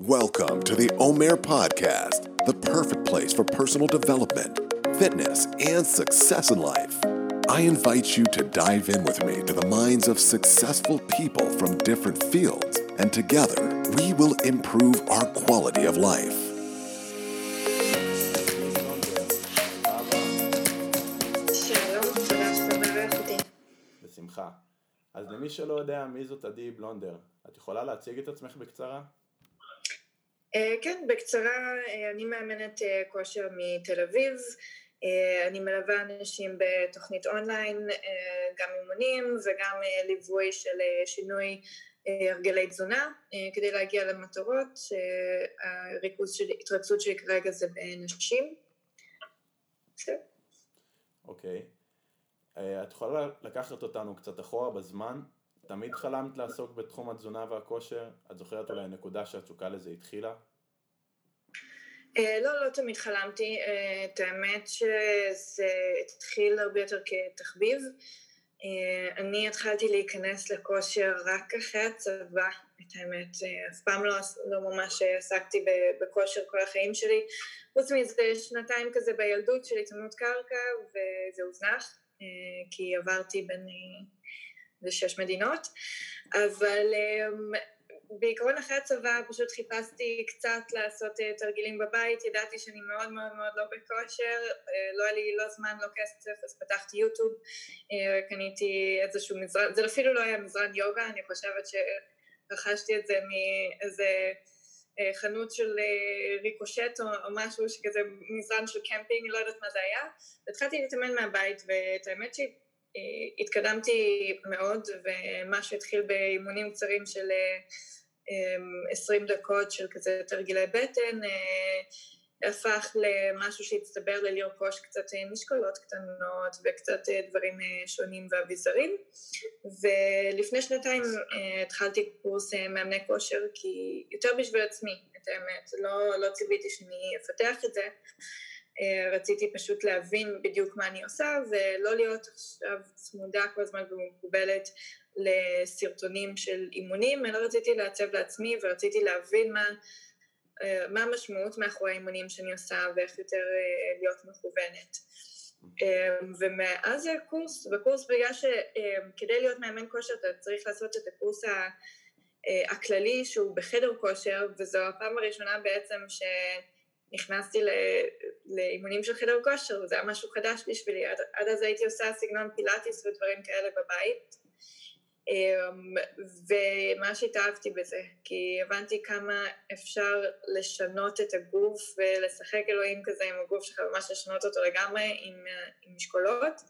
Welcome to the Omer Podcast, the perfect place for personal development, fitness, and success in life. I invite you to dive in with me to the minds of successful people from different fields, and together we will improve our quality of life. שלום, תודה שאתה מארח אותי. בשמחה. אז למי שלא יודע מי זאת עדי בלונדר, את יכולה להציג את עצמך בקצרה? אה, כן, בקצרה, אה, אני מאמנת אה, כושר מתל אביב. אני מלווה אנשים בתוכנית אונליין, גם אימונים וגם ליווי של שינוי הרגלי תזונה, כדי להגיע למטרות. שהריכוז של התרכזות שלי כרגע זה בנשים. אוקיי. אה, את יכולה לקחת אותנו קצת אחורה בזמן? תמיד חלמת לעסוק בתחום התזונה והכושר? את זוכרת אולי נקודה שהתשוקה לזה התחילה? אה, לא, לא תמיד חלמתי, אה, את האמת שזה התחיל הרבה יותר כתחביב. אה, אני התחלתי להיכנס לכושר רק אחרי הצבא, את האמת, אף פעם לא, לא ממש עסקתי בכושר כל החיים שלי, חוץ מזה שנתיים כזה בילדות של התאמנות קרקע וזה הוזנח, כי עברתי בין שש מדינות, אבל אה, בעיקרון אחרי הצבא פשוט חיפשתי קצת לעשות אה, תרגילים בבית, ידעתי שאני מאוד מאוד מאוד לא בכושר, אה, לא היה לי לא זמן, לא כסף, אז פתחתי יוטיוב, אה, קניתי איזשהו מזרן, זה אפילו לא היה מזרן יוגה, אני חושבת שרכשתי את זה מאיזה חנות של ריקושט או, או משהו שכזה מזרן של קמפינג, לא יודעת מה זה היה, והתחלתי להתאמן מהבית, ואת האמת שהתקדמתי מאוד, ומה שהתחיל באימונים קצרים של אה, 20 דקות של כזה תרגילי בטן, אה, הפך למשהו שהצטבר ללרכוש קצת משקולות קטנות וקצת אה, דברים אה, שונים ואביזרים. ולפני שנתיים התחלתי קורס מאמני כושר כי יותר בשביל עצמי את האמת, לא, לא ציוויתי שאני אפתח את זה רציתי פשוט להבין בדיוק מה אני עושה ולא להיות עכשיו צמודה כל הזמן ומקובלת לסרטונים של אימונים, אלא רציתי לעצב לעצמי ורציתי להבין מה, אה, מה המשמעות מאחורי האימונים שאני עושה ואיך יותר אה, להיות מכוונת. אה, ומאז הקורס, בקורס בגלל שכדי להיות מאמן כושר אתה צריך לעשות את הקורס ה- הכללי שהוא בחדר כושר וזו הפעם הראשונה בעצם שנכנסתי ל- לאימונים של חדר כושר וזה היה משהו חדש בשבילי, עד, עד אז הייתי עושה סגנון פילאטיס ודברים כאלה בבית. אמ, ומה שהתאהבתי בזה, כי הבנתי כמה אפשר לשנות את הגוף ולשחק אלוהים כזה עם הגוף שלך, ממש לשנות אותו לגמרי עם, עם משקולות,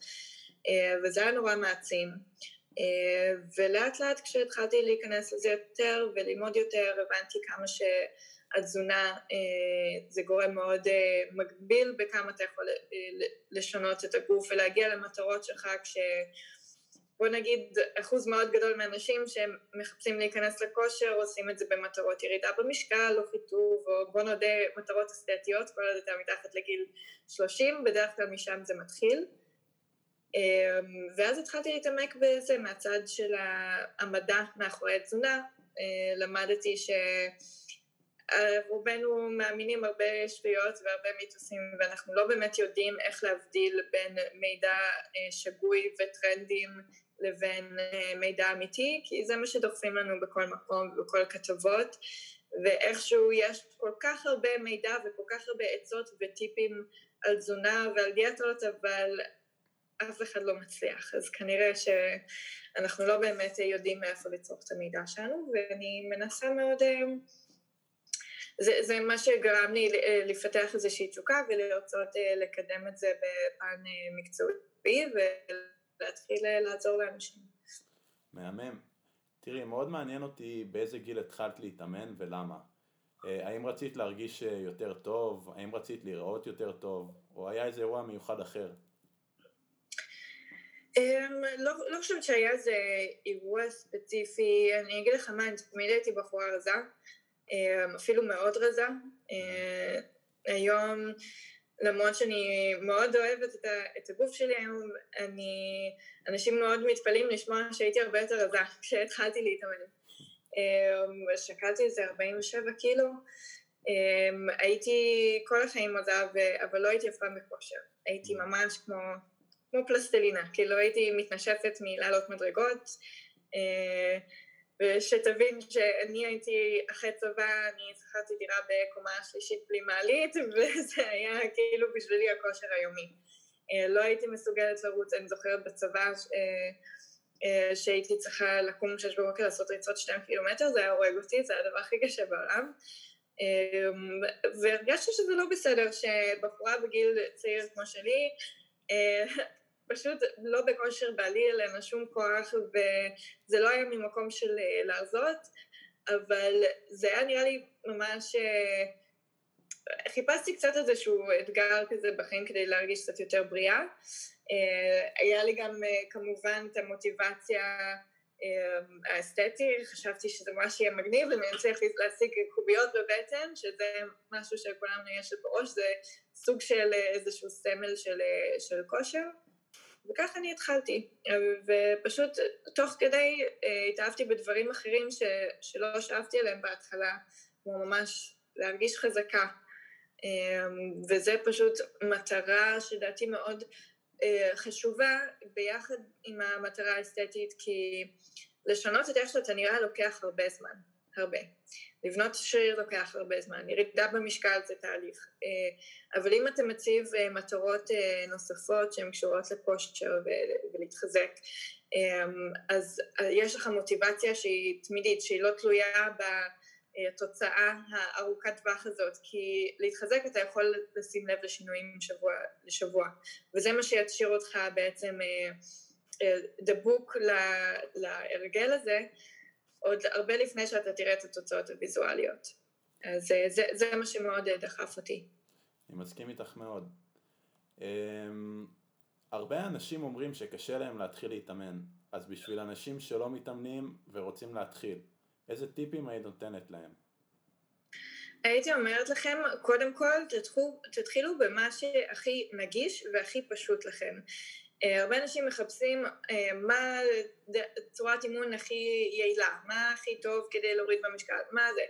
אה, וזה היה נורא מעצים. אה, ולאט לאט כשהתחלתי להיכנס לזה יותר וללמוד יותר, הבנתי כמה שהתזונה אה, זה גורם מאוד מגביל בכמה אתה יכול לשנות את הגוף ולהגיע למטרות שלך כש... בוא נגיד אחוז מאוד גדול מהאנשים שהם מחפשים להיכנס לכושר עושים את זה במטרות ירידה במשקל או חיטוב או בוא נודה מטרות אסתטיות כל עוד אתה מתחת לגיל 30 בדרך כלל משם זה מתחיל. ואז התחלתי להתעמק בזה מהצד של המדע מאחורי התזונה. למדתי שרובנו מאמינים הרבה שטויות והרבה מיתוסים ואנחנו לא באמת יודעים איך להבדיל בין מידע שגוי וטרנדים לבין אה, מידע אמיתי, כי זה מה שדוחפים לנו בכל מקום ובכל כתבות, ואיכשהו יש כל כך הרבה מידע וכל כך הרבה עצות וטיפים על תזונה ועל דיאטות, אבל אף אחד לא מצליח, אז כנראה שאנחנו לא באמת יודעים מאיפה לצרוך את המידע שלנו, ואני מנסה מאוד... אה, זה, זה מה שגרם לי אה, לפתח איזושהי תשוקה ולרצות לקדם את זה בפן מקצועי להתחיל אה, לעזור לאנשים. מהמם. תראי, מאוד מעניין אותי באיזה גיל התחלת להתאמן ולמה. אה, האם רצית להרגיש אה, יותר טוב? האם רצית לראות יותר טוב? או היה איזה אירוע מיוחד אחר? Um, לא, לא חושבת שהיה איזה אירוע ספציפי, אני אגיד לך מה, אני תמיד הייתי בחורה רזה, אפילו מאוד רזה. Uh, היום למרות שאני מאוד אוהבת את, ה, את הגוף שלי היום, אני, אנשים מאוד מתפלאים לשמוע שהייתי הרבה יותר רזה כשהתחלתי להתאמן. שקלתי איזה 47 קילו. הייתי כל החיים מודה, אבל לא הייתי אף פעם בכושר. הייתי ממש כמו, כמו פלסטלינה, כאילו הייתי מתנשפת מלעלות מדרגות. ושתבין שאני הייתי אחרי צבא, אני שכרתי דירה בקומה שלישית בלי מעלית, וזה היה כאילו בשבילי הכושר היומי. אה, לא הייתי מסוגלת לרוץ, אני זוכרת בצבא אה, אה, שהייתי צריכה לקום שש בבוקר לעשות ריצות שתיים קילומטר, זה היה הורג אותי, זה היה הדבר הכי קשה בעולם. והרגשתי שזה לא בסדר שבחורה בגיל צעיר כמו שלי פשוט לא בכושר בעלי, אין לנו שום כוח, וזה לא היה ממקום של אה, להרזות, אבל זה היה נראה לי ממש... אה, חיפשתי קצת איזשהו אתגר כזה בחיים כדי להרגיש קצת יותר בריאה. אה, היה לי גם כמובן את המוטיבציה האסתטי, חשבתי שזה ממש יהיה מגניב, ואני אצליח להשיג קוביות בבטן, שזה משהו שלכולנו יש בראש, זה סוג של איזשהו סמל של, של כושר. וככה אני התחלתי, ופשוט תוך כדי אה, התאהבתי בדברים אחרים ש, שלא שאפתי אליהם בהתחלה, כמו ממש להרגיש חזקה, אה, וזה פשוט מטרה שלדעתי מאוד אה, חשובה ביחד עם המטרה האסתטית, כי לשנות את איך שאתה נראה לוקח הרבה זמן, הרבה. לבנות שריר לוקח הרבה זמן, ירידה במשקל זה תהליך, אה, אבל אם אתה מציב אה, מטרות אה, נוספות שהן קשורות לכושר ולהתחזק, אז יש לך מוטיבציה שהיא תמידית, שהיא לא תלויה בתוצאה הארוכת טווח הזאת, כי להתחזק אתה יכול לשים לב לשינויים משבוע לשבוע, וזה מה שישאיר אותך בעצם דבוק להרגל הזה, עוד הרבה לפני שאתה תראה את התוצאות הוויזואליות. אז אה, זה, זה מה שמאוד אה, דחף אותי. אני מסכים איתך מאוד. Um, הרבה אנשים אומרים שקשה להם להתחיל להתאמן, אז בשביל אנשים שלא מתאמנים ורוצים להתחיל, איזה טיפים היית נותנת להם? הייתי אומרת לכם, קודם כל תתחילו, תתחילו במה שהכי נגיש והכי פשוט לכם. אה, הרבה אנשים מחפשים אה, מה צורת אימון הכי יעילה, מה הכי טוב כדי להוריד במשקל, מה זה,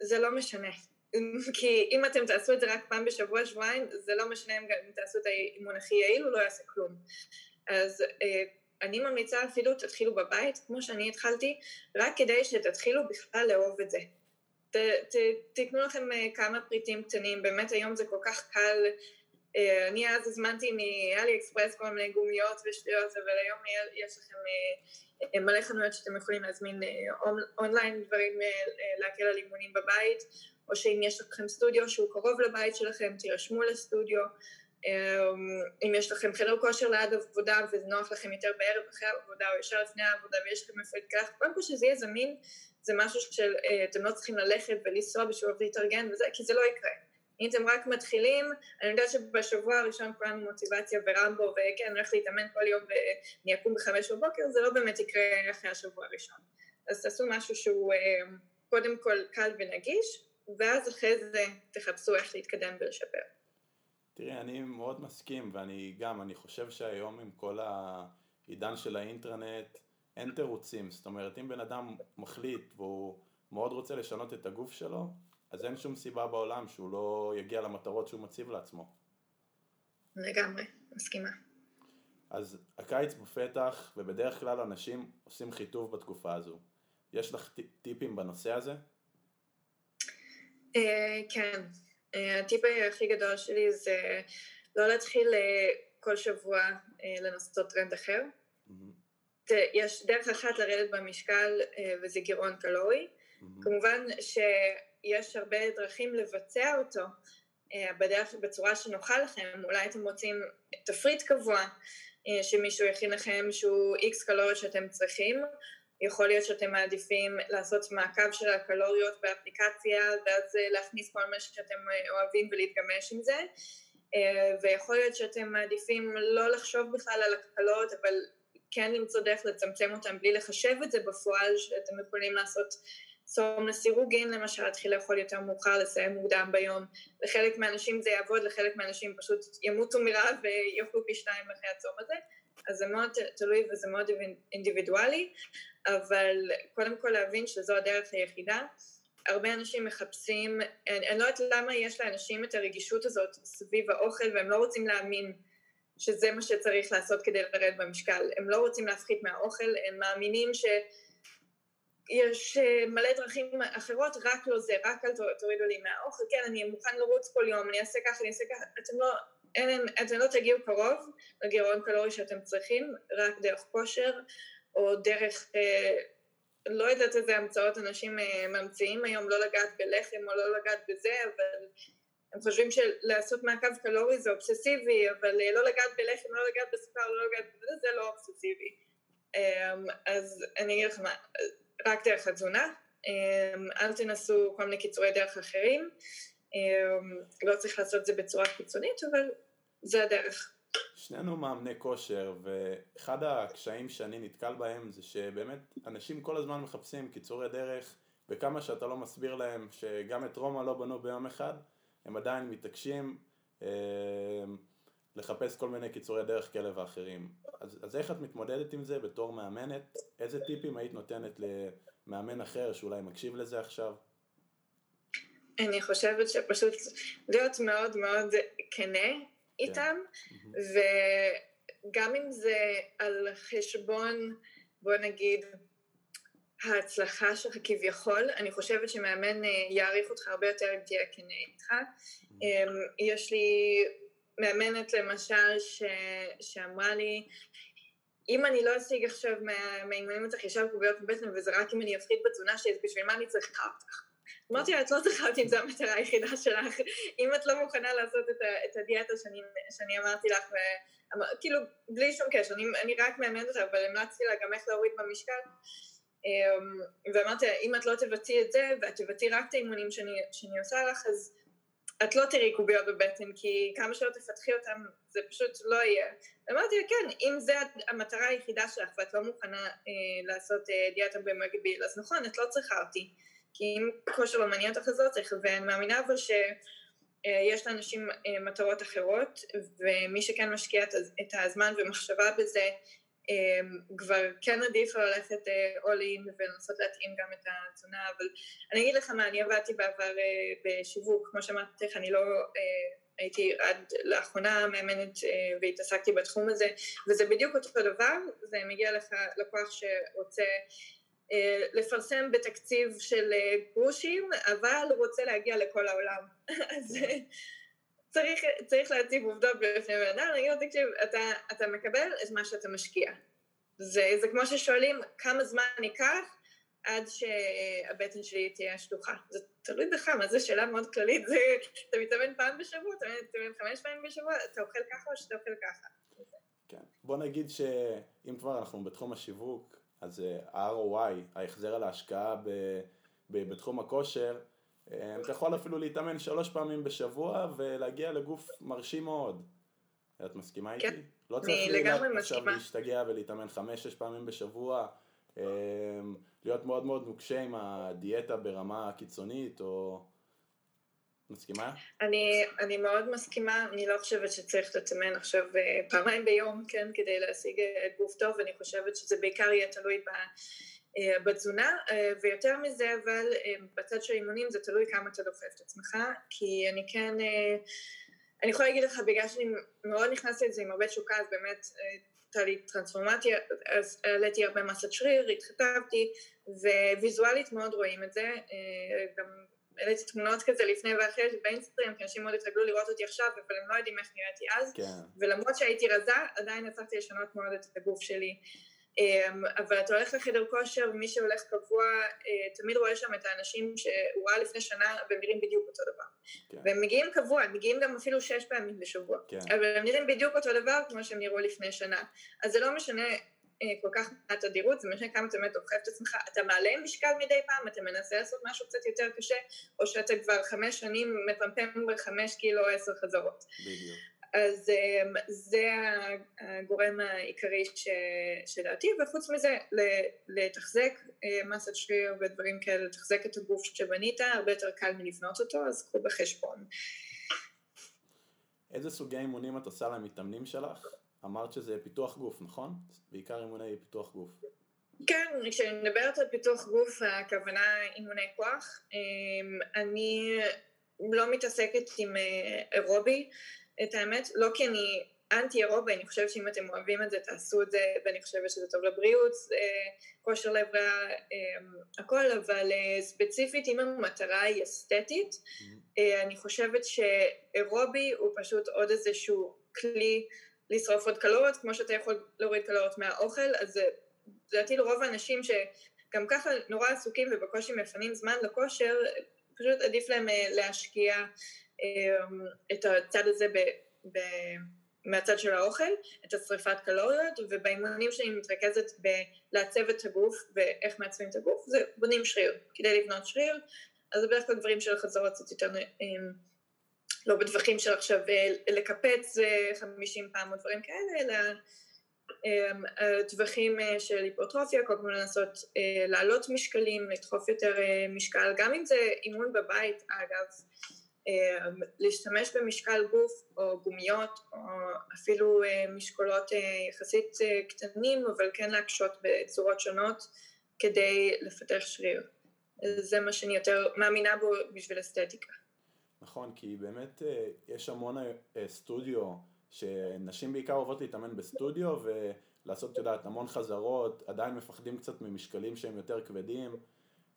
זה לא משנה, כי אם אתם תעשו את זה רק פעם בשבוע, שבועיים, זה לא משנה אם תעשו את האימון הכי יעיל, הוא לא יעשה כלום. אז אה, אני ממליצה אפילו תתחילו בבית, כמו שאני התחלתי, רק כדי שתתחילו בכלל לאהוב את זה. ת, ת, תתנו לכם כמה פריטים קטנים, באמת היום זה כל כך קל אני אז הזמנתי מאלי אקספרס כל מיני גומיות ושטויות, אבל היום יש לכם אה, אה, מלא חנויות שאתם יכולים להזמין אונליין דברים, להקל על אימונים בבית, או שאם יש לכם סטודיו שהוא קרוב לבית שלכם, תירשמו לסטודיו. אם יש לכם חדר כושר ליד עבודה וזה נוח לכם יותר בערב אחרי העבודה או ישר לפני העבודה ויש לכם איפה להתקלח, קודם כל שזה יהיה זמין, זה משהו שאתם לא צריכים ללכת ולנסוע בשביל להתארגן וזה, כי זה לא יקרה. אם אתם רק מתחילים, אני יודעת שבשבוע הראשון כולנו מוטיבציה ברמבו, וכן, הולך להתאמן כל יום ואני אקום בחמש בבוקר, זה לא באמת יקרה אחרי השבוע הראשון. אז תעשו משהו שהוא אה, קודם כל קל ונגיש, ואז אחרי זה תחפשו איך להתקדם ולשפר. תראי, אני מאוד מסכים, ואני גם, אני חושב שהיום עם כל העידן של האינטרנט, אין תירוצים. זאת אומרת, אם בן אדם מחליט והוא מאוד רוצה לשנות את הגוף שלו, אז אין שום סיבה בעולם שהוא לא יגיע למטרות שהוא מציב לעצמו. לגמרי, מסכימה. אז הקיץ בפתח, ובדרך כלל אנשים עושים חיטוב בתקופה הזו. יש לך טיפים בנושא הזה? אה, כן. אה, הטיפ הכי גדול שלי זה לא להתחיל אה, כל שבוע לנסות טרנד אחר. יש דרך אחת לרדת במשקל וזה גירעון קלורי. כמובן ש... יש הרבה דרכים לבצע אותו אה, בדרך, בצורה שנוחה לכם, אולי אתם רוצים תפריט קבוע אה, שמישהו יכין לכם שהוא איקס קלוריות שאתם צריכים, יכול להיות שאתם מעדיפים לעשות מעקב של הקלוריות באפליקציה ואז אה, להכניס כל מה שאתם אוהבים ולהתגמש עם זה. ויכול להיות שאתם מעדיפים לא לחשוב בכלל על הקלוריות אבל כן למצוא דרך לצמצם אותם בלי לחשב את זה בפועל שאתם יכולים לעשות צום לסירוגין למשל, להתחיל לאכול יותר מאוחר, לסיים מוקדם ביום. לחלק מהאנשים זה יעבוד, לחלק מהאנשים פשוט ימותו מרעב ויאכלו פי שניים אחרי הצום הזה. אז זה מאוד תלוי וזה מאוד אינדיבידואלי, אבל קודם כל להבין שזו הדרך היחידה. הרבה אנשים מחפשים, אני, אני לא יודעת למה יש לאנשים את הרגישות הזאת סביב האוכל והם לא רוצים להאמין שזה מה שצריך לעשות כדי לרדת במשקל. הם לא רוצים להפחית מהאוכל, הם מאמינים שיש אה, מלא דרכים אחרות, רק לא זה, רק אל תורידו לי מהאוכל, כן, אני מוכן לרוץ כל יום, אני אעשה ככה, אני אעשה ככה, אתם לא, אין, אתם לא תגיעו קרוב לגירעון קלורי שאתם צריכים, רק דרך כושר, או דרך, אה, לא יודעת איזה המצאות אנשים אה, ממציאים היום, לא לגעת בלחם או לא לגעת בזה, אבל הם חושבים שלעשות מעקב קלורי זה אובססיבי, אבל אה, לא לגעת בלחם, לא לגעת בסוכר, לא לגעת בזה, זה לא אובססיבי. אמ, אז אני אגיד לך מה, רק דרך התזונה, אמ, אל תנסו כל מיני קיצורי דרך אחרים, אמ, לא צריך לעשות את זה בצורה קיצונית, אבל זה הדרך. שנינו מאמני כושר, ואחד הקשיים שאני נתקל בהם זה שבאמת אנשים כל הזמן מחפשים קיצורי דרך, וכמה שאתה לא מסביר להם שגם את רומא לא בנו ביום אחד, הם עדיין מתעקשים. אה, לחפש כל מיני קיצורי דרך כאלה ואחרים. אז, אז איך את מתמודדת עם זה בתור מאמנת? איזה טיפים היית נותנת למאמן אחר שאולי מקשיב לזה עכשיו? אני חושבת שפשוט להיות מאוד מאוד כנה כן. איתם, וגם אם זה על חשבון, בוא נגיד, ההצלחה שלך כביכול, אני חושבת שמאמן אה, יעריך אותך הרבה יותר אם תהיה כנה איתך. אמ, יש לי מאמנת למשל ש... שאמרה לי, אם אני לא אשיג עכשיו מהאימונים אצלך ישר קוביות בבטן וזה רק אם אני אפחית בתזונה שלי, אז בשביל מה אני צריכה אותך? אמרתי לה, את לא צריכה אותי אם זו המטרה היחידה שלך, אם את לא מוכנה לעשות את, ה, את הדיאטה שאני, שאני אמרתי לך, ואמר, כאילו, בלי שום קשר, אני, אני רק מאמנת אותה, אבל המלצתי לה גם איך להוריד במשקל, אמ, ואמרתי לה, אם את לא תבצעי את זה, ואת תבצעי רק את האימונים שאני, שאני עושה לך, אז את לא תראי קוביות בבטן, כי כמה שלא תפתחי אותם, זה פשוט לא יהיה. אמרתי לה, כן, אם זו המטרה היחידה שלך, ואת לא מוכנה אה, לעשות אה, דיאטה במקביל, אז נכון, את לא צריכה אותי. כי אם כושר לא מעניין אותך אז לא צריך, ואני מאמינה אבל שיש לאנשים אה, מטרות אחרות, ומי שכן משקיע את הזמן ומחשבה בזה, אה, כבר כן עדיף ללכת אה, all in ולנסות להתאים גם את התזונה, אבל אני אגיד לך מה, אני עבדתי בעבר בשיווק, כמו שאמרתי לך, אני לא הייתי עד לאחרונה מאמנת והתעסקתי בתחום הזה, וזה בדיוק אותו דבר, זה מגיע לך לקוח שרוצה אה, לפרסם בתקציב של אה, גרושים, אבל רוצה להגיע לכל העולם. אז אה, צריך, צריך להציב עובדות בפני בן אדם, להגיד לו, תקשיב, אתה, אתה מקבל את מה שאתה משקיע. זה, זה כמו ששואלים כמה זמן ייקח עד שהבטן שלי תהיה שלוחה. זה תלוי בך, מה זה שאלה מאוד כללית, זה, אתה מתאמן פעם בשבוע, אתה מתאמן חמש פעמים בשבוע, אתה אוכל ככה או שאתה אוכל ככה. כן, בוא נגיד שאם כבר אנחנו בתחום השיווק, אז אה, ה-ROI, ההחזר על ההשקעה ב, ב, בתחום הכושר, אתה יכול אפילו להתאמן שלוש פעמים בשבוע ולהגיע לגוף מרשים מאוד. את מסכימה איתי? כן, לא צריך אני לגמרי מסכימה. עכשיו להשתגע ולהתאמן חמש-שש פעמים בשבוע, אה, להיות מאוד מאוד נוקשה עם הדיאטה ברמה קיצונית, או... מסכימה? אני, אני מאוד מסכימה, אני לא חושבת שצריך לתאמן עכשיו אה, פעמיים ביום, כן, כדי להשיג אה, גוף טוב, ואני חושבת שזה בעיקר יהיה תלוי ב... אה, בתזונה, ויותר מזה אבל בצד של אימונים זה תלוי כמה אתה דוחף את עצמך, כי אני כן, אני יכולה להגיד לך בגלל שאני מאוד נכנסתי לזה עם הרבה תשוקה, אז באמת הייתה לי טרנספורמציה, אז העליתי הרבה מסת שריר, התכתבתי, וויזואלית מאוד רואים את זה, גם העליתי תמונות כזה לפני ואחרי באינסטגרם, כי אנשים מאוד התרגלו לראות אותי עכשיו, אבל הם לא יודעים איך נראיתי אז, כן. ולמרות שהייתי רזה, עדיין הצלחתי לשנות מאוד את הגוף שלי. אמ, אבל אתה הולך לחדר כושר, ומי שהולך קבוע, אה, תמיד רואה שם את האנשים שהוא ראה לפני שנה, והם נראים בדיוק אותו דבר. כן. והם מגיעים קבוע, הם מגיעים גם אפילו שש פעמים בשבוע. כן. אבל הם נראים בדיוק אותו דבר כמו שהם נראו לפני שנה. אז זה לא משנה אה, כל כך מעט תדירות, זה משנה כמה אתה באמת דוחף את עצמך, אתה מעלה משקל מדי פעם, אתה מנסה לעשות משהו קצת יותר קשה, או שאתה כבר חמש שנים מפמפם בחמש קילו עשר חזרות. בדיוק. אז אה, זה הגורם העיקרי שלדעתי, וחוץ מזה, לתחזק אה, מסת שריר ודברים כאלה, לתחזק את הגוף שבנית, הרבה יותר קל מלבנות אותו, אז קחו בחשבון. איזה סוגי אימונים את עושה למתאמנים שלך? אמרת שזה פיתוח גוף, נכון? בעיקר אימוני פיתוח גוף. כן, כשאני מדברת על פיתוח גוף, הכוונה אימוני כוח. אמ, אני לא מתעסקת עם אה, אירובי, את האמת, לא כי אני אנטי אירובי, אני חושבת שאם אתם אוהבים את זה, תעשו את זה, ואני חושבת שזה טוב לבריאות, אה, כושר לב רע, אמ, הכל, אבל אה, ספציפית, אם המטרה היא אסתטית, mm-hmm. אני חושבת שאירובי הוא פשוט עוד איזשהו כלי לשרוף עוד קלוריות, כמו שאתה יכול להוריד קלוריות מהאוכל, אז לדעתי לרוב האנשים שגם ככה נורא עסוקים ובקושי מפנים זמן לכושר, פשוט עדיף להם אה, להשקיע את הצד הזה ב, ב, מהצד של האוכל, את השריפת קלוריות, ובאימונים שאני מתרכזת בלעצב את הגוף ואיך מעצבים את הגוף, זה בונים שריר. כדי לבנות שריר, אז זה בדרך כלל דברים של חזרות קצת יותר, אמ, לא בטווחים של עכשיו אה, לקפץ 50 אה, פעם או דברים כאלה, אלא אמ, טווחים אה, של היפרטרופיה, כל הזמן לנסות להעלות משקלים, לדחוף יותר משקל, גם אם זה אימון בבית אגב, אמ, להשתמש במשקל גוף או גומיות או אפילו משקולות יחסית קטנים אבל כן להקשות בצורות שונות כדי לפתח שריר. זה מה שאני יותר מאמינה בו בשביל אסתטיקה. נכון, כי באמת יש המון סטודיו שנשים בעיקר אוהבות להתאמן בסטודיו ולעשות, את יודעת, המון חזרות, עדיין מפחדים קצת ממשקלים שהם יותר כבדים.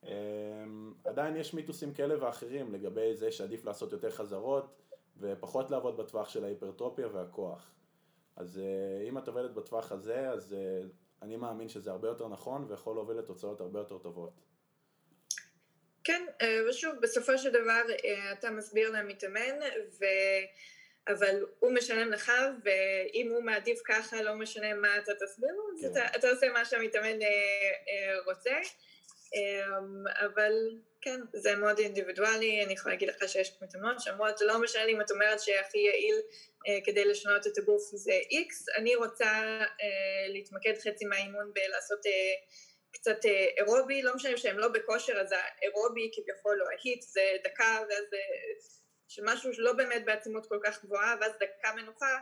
אמ, עדיין יש מיתוסים כאלה ואחרים לגבי זה שעדיף לעשות יותר חזרות ופחות לעבוד בטווח של ההיפרטרופיה והכוח. אז אה, אם את עובדת בטווח הזה, אז אה, אני מאמין שזה הרבה יותר נכון ויכול להוביל לתוצאות הרבה יותר טובות. כן, אה, ושוב, בסופו של דבר אתה מסביר למתאמן, ו... אבל הוא משלם לך, ואם הוא מעדיף ככה, לא משנה מה אתה תסביר לו, אז כן. אתה, אתה עושה מה שהמתאמן רוצה. אה, אבל כן, זה מאוד אינדיבידואלי, אני יכולה להגיד לך שיש מתאמנות שאומרות, לא משנה לי אם את אומרת שהכי יעיל אה, כדי לשנות את הגוף זה איקס, אני רוצה אה, להתמקד חצי מהאימון בלעשות אה, קצת אירובי, לא משנה שהם לא בכושר, אז האירובי כביכול או ההיט זה דקה ואז... אה, של משהו שלא באמת בעצימות כל כך גבוהה, ואז דקה מנוחה,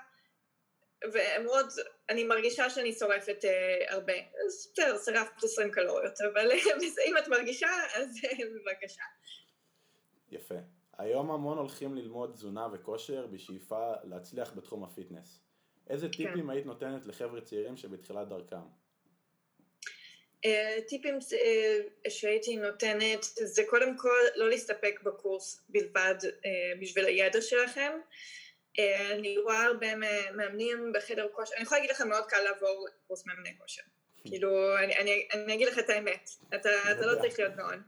והן אומרות, אני מרגישה שאני שורפת אה, הרבה. אז בסדר, שרפת 20 קלוריות, אבל אם את מרגישה, אז בבקשה. יפה. היום המון הולכים ללמוד תזונה וכושר בשאיפה להצליח בתחום הפיטנס. איזה כן. טיפים כן. היית נותנת לחבר'ה צעירים שבתחילת דרכם? אה, טיפים אה, שהייתי נותנת זה קודם כל לא להסתפק בקורס בלבד אה, בשביל הידע שלכם. אני רואה הרבה מאמנים בחדר כושר, אני יכולה להגיד לכם מאוד קל לעבור קורס מאמני כושר. כאילו, אני, אני, אני אגיד לך את האמת, אתה, אתה לא צריך להיות גאון.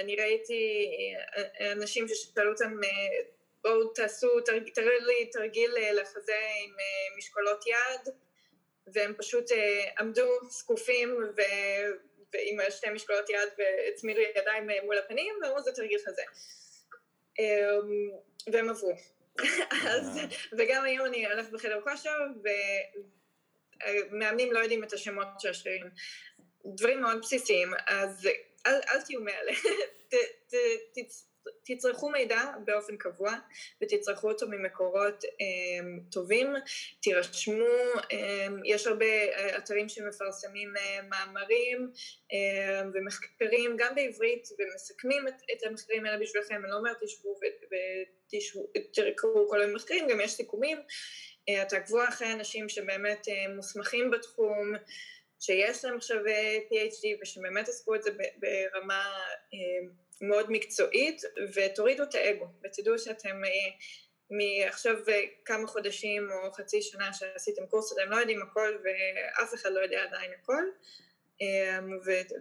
אני ראיתי אנשים ששאלו אותם, בואו תעשו, תראו לי תרגיל לחזה עם משקולות יד, והם פשוט אה, עמדו זקופים ו... ועם שתי משקולות יד והצמידו ידיים אה, מול הפנים ואמרו זה תרגיל חזה. והם עברו. אז, וגם היום אני הולכת בחדר כושר ומאמנים לא יודעים את השמות של השרירים. דברים מאוד בסיסיים, אז אל, אל תהיו מאלה. תצרכו מידע באופן קבוע ותצרכו אותו ממקורות um, טובים, תירשמו, um, יש הרבה uh, אתרים שמפרסמים uh, מאמרים um, ומחקרים גם בעברית ומסכמים את, את המחקרים האלה בשבילכם, אני לא אומרת תשבו ותקראו כל מיני מחקרים, גם יש סיכומים, uh, תעקבו אחרי אנשים שבאמת uh, מוסמכים בתחום שיש להם עכשיו PhD ושבאמת עסקו את זה ברמה מאוד מקצועית, ותורידו את האגו, ותדעו שאתם אה, מעכשיו אה, כמה חודשים או חצי שנה שעשיתם קורס, אתם לא יודעים הכל ואף אחד לא יודע עדיין הכל, אה,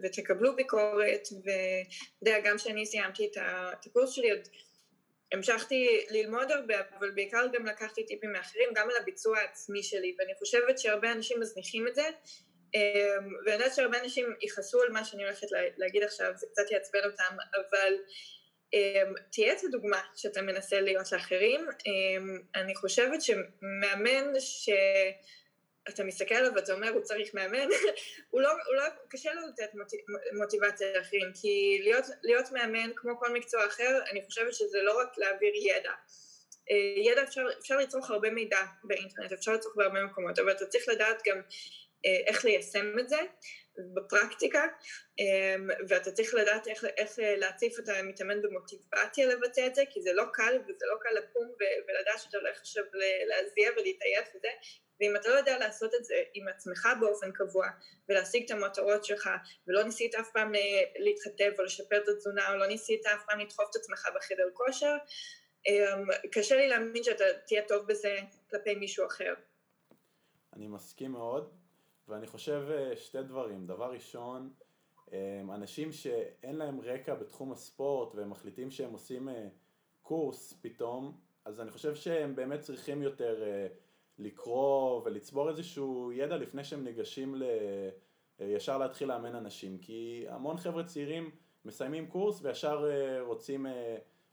ותקבלו ביקורת, ואתה יודע, גם כשאני סיימתי את הקורס שלי, עוד המשכתי ללמוד הרבה, אבל בעיקר גם לקחתי טיפים מאחרים, גם על הביצוע העצמי שלי, ואני חושבת שהרבה אנשים מזניחים את זה, אמ, ואני יודעת שהרבה אנשים יכעסו על מה שאני הולכת להגיד עכשיו, זה קצת יעצבן אותם, אבל אמ, תהיה את הדוגמה שאתה מנסה להיות לאחרים. אמ, אני חושבת שמאמן שאתה מסתכל עליו ואתה אומר הוא צריך מאמן, הוא לא, הוא לא, קשה לו לתת מוטיבציה לאחרים, כי להיות, להיות מאמן כמו כל מקצוע אחר, אני חושבת שזה לא רק להעביר ידע. ידע אפשר, אפשר לצרוך הרבה מידע באינטרנט, אפשר לצרוך בהרבה מקומות, אבל אתה צריך לדעת גם איך ליישם את זה בפרקטיקה, ואתה צריך לדעת איך, איך להציף את המתאמן במוטיבציה לבצע את זה, כי זה לא קל, וזה לא קל לקום ולדעת שאתה הולך עכשיו להזיע ולהתעייף וזה, ואם אתה לא יודע לעשות את זה עם עצמך באופן קבוע ולהשיג את המטרות שלך ולא ניסית אף פעם להתחתב או לשפר את התזונה או לא ניסית אף פעם לדחוף את עצמך בחדר כושר, קשה לי להאמין שאתה תהיה טוב בזה כלפי מישהו אחר. אני מסכים מאוד ואני חושב שתי דברים, דבר ראשון אנשים שאין להם רקע בתחום הספורט והם מחליטים שהם עושים קורס פתאום אז אני חושב שהם באמת צריכים יותר לקרוא ולצבור איזשהו ידע לפני שהם ניגשים ל... ישר להתחיל לאמן אנשים. כי המון חבר'ה צעירים מסיימים קורס וישר רוצים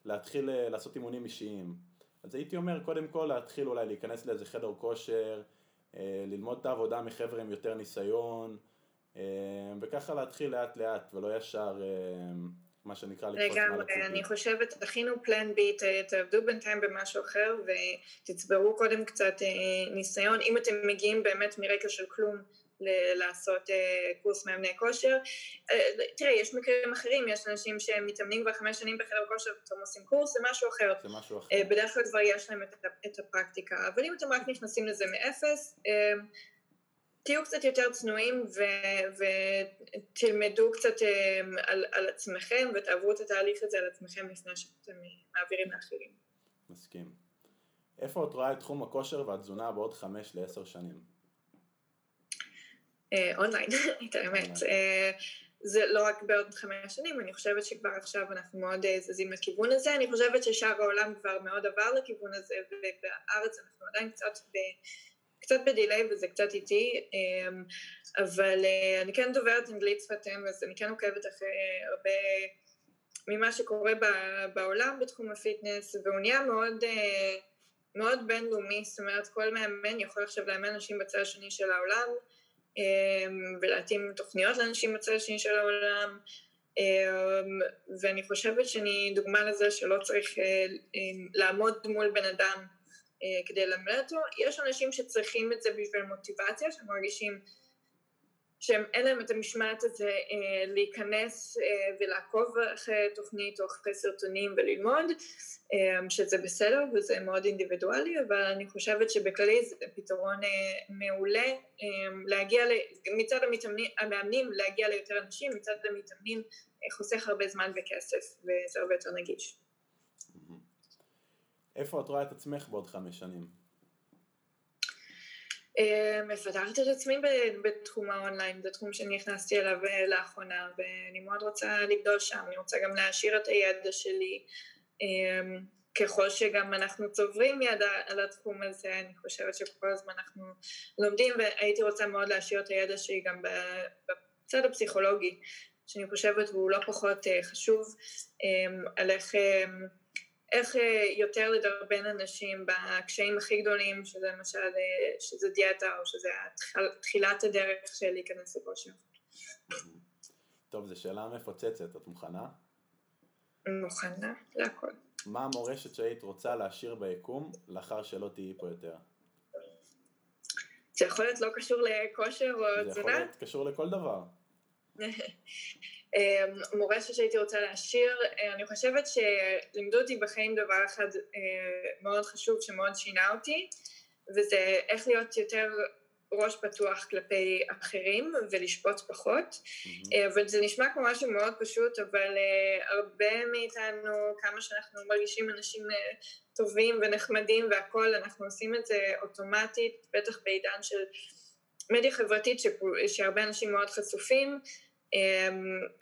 להתחיל לעשות אימונים אישיים. אז הייתי אומר קודם כל להתחיל אולי להיכנס לאיזה חדר כושר ללמוד את העבודה מחבר'ה עם יותר ניסיון וככה להתחיל לאט לאט ולא ישר מה שנקרא לקפוץ מעל הציפי. לגמרי, אני חושבת, תכינו פלן בי, תעבדו בינתיים במשהו אחר ותצברו קודם קצת ניסיון, אם אתם מגיעים באמת מרקע של כלום לעשות קורס מאמני כושר. תראה, יש מקרים אחרים, יש אנשים שמתאמנים כבר חמש שנים בחדר כושר ופתאום עושים קורס, זה משהו אחר. זה משהו אחר. בדרך כלל כבר יש להם את הפרקטיקה, אבל אם אתם רק נכנסים לזה מאפס, תהיו קצת יותר צנועים ו- ותלמדו קצת על, על עצמכם ותעברו את התהליך הזה על עצמכם לפני שאתם מעבירים לאחרים. מסכים. איפה את רואה את תחום הכושר והתזונה בעוד חמש לעשר שנים? אונליין, את האמת. זה לא רק בעוד חמש שנים, אני חושבת שכבר עכשיו אנחנו מאוד זזים לכיוון הזה, אני חושבת ששאר העולם כבר מאוד עבר לכיוון הזה ובארץ אנחנו עדיין קצת ב... קצת ב delay וזה קצת איטי, אבל אני כן דוברת אנגלית שפת אם, אז אני כן עוקבת אחרי הרבה ממה שקורה בעולם בתחום ה fitness, והוא נהיה מאוד, מאוד בינלאומי, זאת אומרת כל מאמן יכול עכשיו לאמן אנשים בצד השני של העולם, ולהתאים תוכניות לאנשים בצד השני של העולם, ואני חושבת שאני דוגמה לזה שלא צריך לעמוד מול בן אדם כדי ללמד אותו, יש אנשים שצריכים את זה בשביל מוטיבציה, שמרגישים שאין להם את המשמעת הזה להיכנס ולעקוב אחרי תוכנית או אחרי סרטונים וללמוד, שזה בסדר וזה מאוד אינדיבידואלי, אבל אני חושבת שבכללי זה פתרון מעולה להגיע, מצד המתאמנים, המאמנים להגיע ליותר אנשים, מצד המתאמנים חוסך הרבה זמן וכסף וזה הרבה יותר נגיש. איפה את רואה את עצמך בעוד חמש שנים? מפתחת את עצמי בתחום האונליין, זה תחום שנכנסתי אליו לאחרונה ואני מאוד רוצה לגדול שם, אני רוצה גם להעשיר את הידע שלי. ככל שגם אנחנו צוברים ידע על התחום הזה, אני חושבת שכל הזמן אנחנו לומדים והייתי רוצה מאוד להעשיר את הידע שלי גם בצד הפסיכולוגי, שאני חושבת והוא לא פחות חשוב, על איך איך יותר לדרבן אנשים בקשיים הכי גדולים, שזה למשל, שזה דיאטה או שזה תחילת הדרך של להיכנס לכושר. טוב, זו שאלה מפוצצת, את מוכנה? מוכנה, להכל. מה המורשת שהיית רוצה להשאיר ביקום לאחר שלא תהיי פה יותר? זה יכול להיות לא קשור לכושר או תזונה? זה יכול להיות קשור לכל דבר. מורשת שהייתי רוצה להשאיר, אני חושבת שלימדו אותי בחיים דבר אחד מאוד חשוב שמאוד שינה אותי וזה איך להיות יותר ראש פתוח כלפי אחרים ולשפוט פחות mm-hmm. וזה נשמע כמו משהו מאוד פשוט אבל הרבה מאיתנו כמה שאנחנו מרגישים אנשים טובים ונחמדים והכול אנחנו עושים את זה אוטומטית בטח בעידן של מדיה חברתית שהרבה אנשים מאוד חשופים אמ,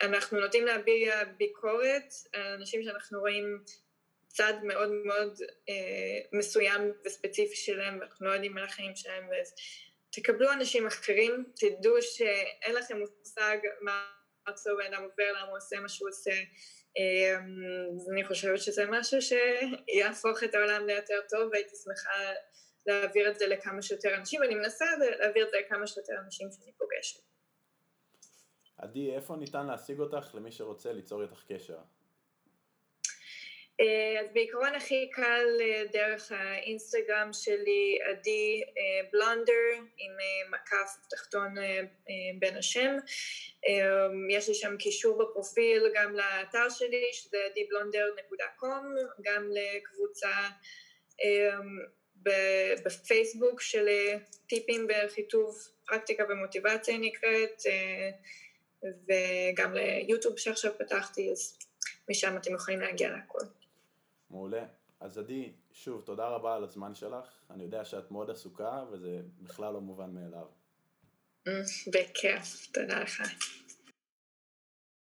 אנחנו נוטים להביע ביקורת על אנשים שאנחנו רואים צד מאוד מאוד אה, מסוים וספציפי שלהם ואנחנו לא יודעים על החיים שלהם ותקבלו אנשים אחרים, תדעו שאין לכם מושג מה אותו בן אדם עובר, למה הוא עושה מה שהוא עושה. אמ, אז אני חושבת שזה משהו שיהפוך את העולם ליותר טוב והייתי שמחה להעביר את זה לכמה שיותר אנשים ואני מנסה להעביר את זה לכמה שיותר אנשים שאני פוגשת עדי, איפה ניתן להשיג אותך למי שרוצה ליצור איתך קשר? אה, אז בעיקרון הכי קל אה, דרך האינסטגרם שלי, עדי בלונדר, עם מקף תחתון בין השם. יש לי שם קישור בפרופיל גם לאתר שלי, שזה עדibלונדר.com, גם לקבוצה בפייסבוק של טיפים בחיטוב פרקטיקה ומוטיבציה נקראת, וגם ליוטיוב שעכשיו פתחתי, אז משם אתם יכולים להגיע להכל. מעולה. אז עדי, שוב, תודה רבה על הזמן שלך. אני יודע שאת מאוד עסוקה, וזה בכלל לא מובן מאליו. בכיף, תודה לך.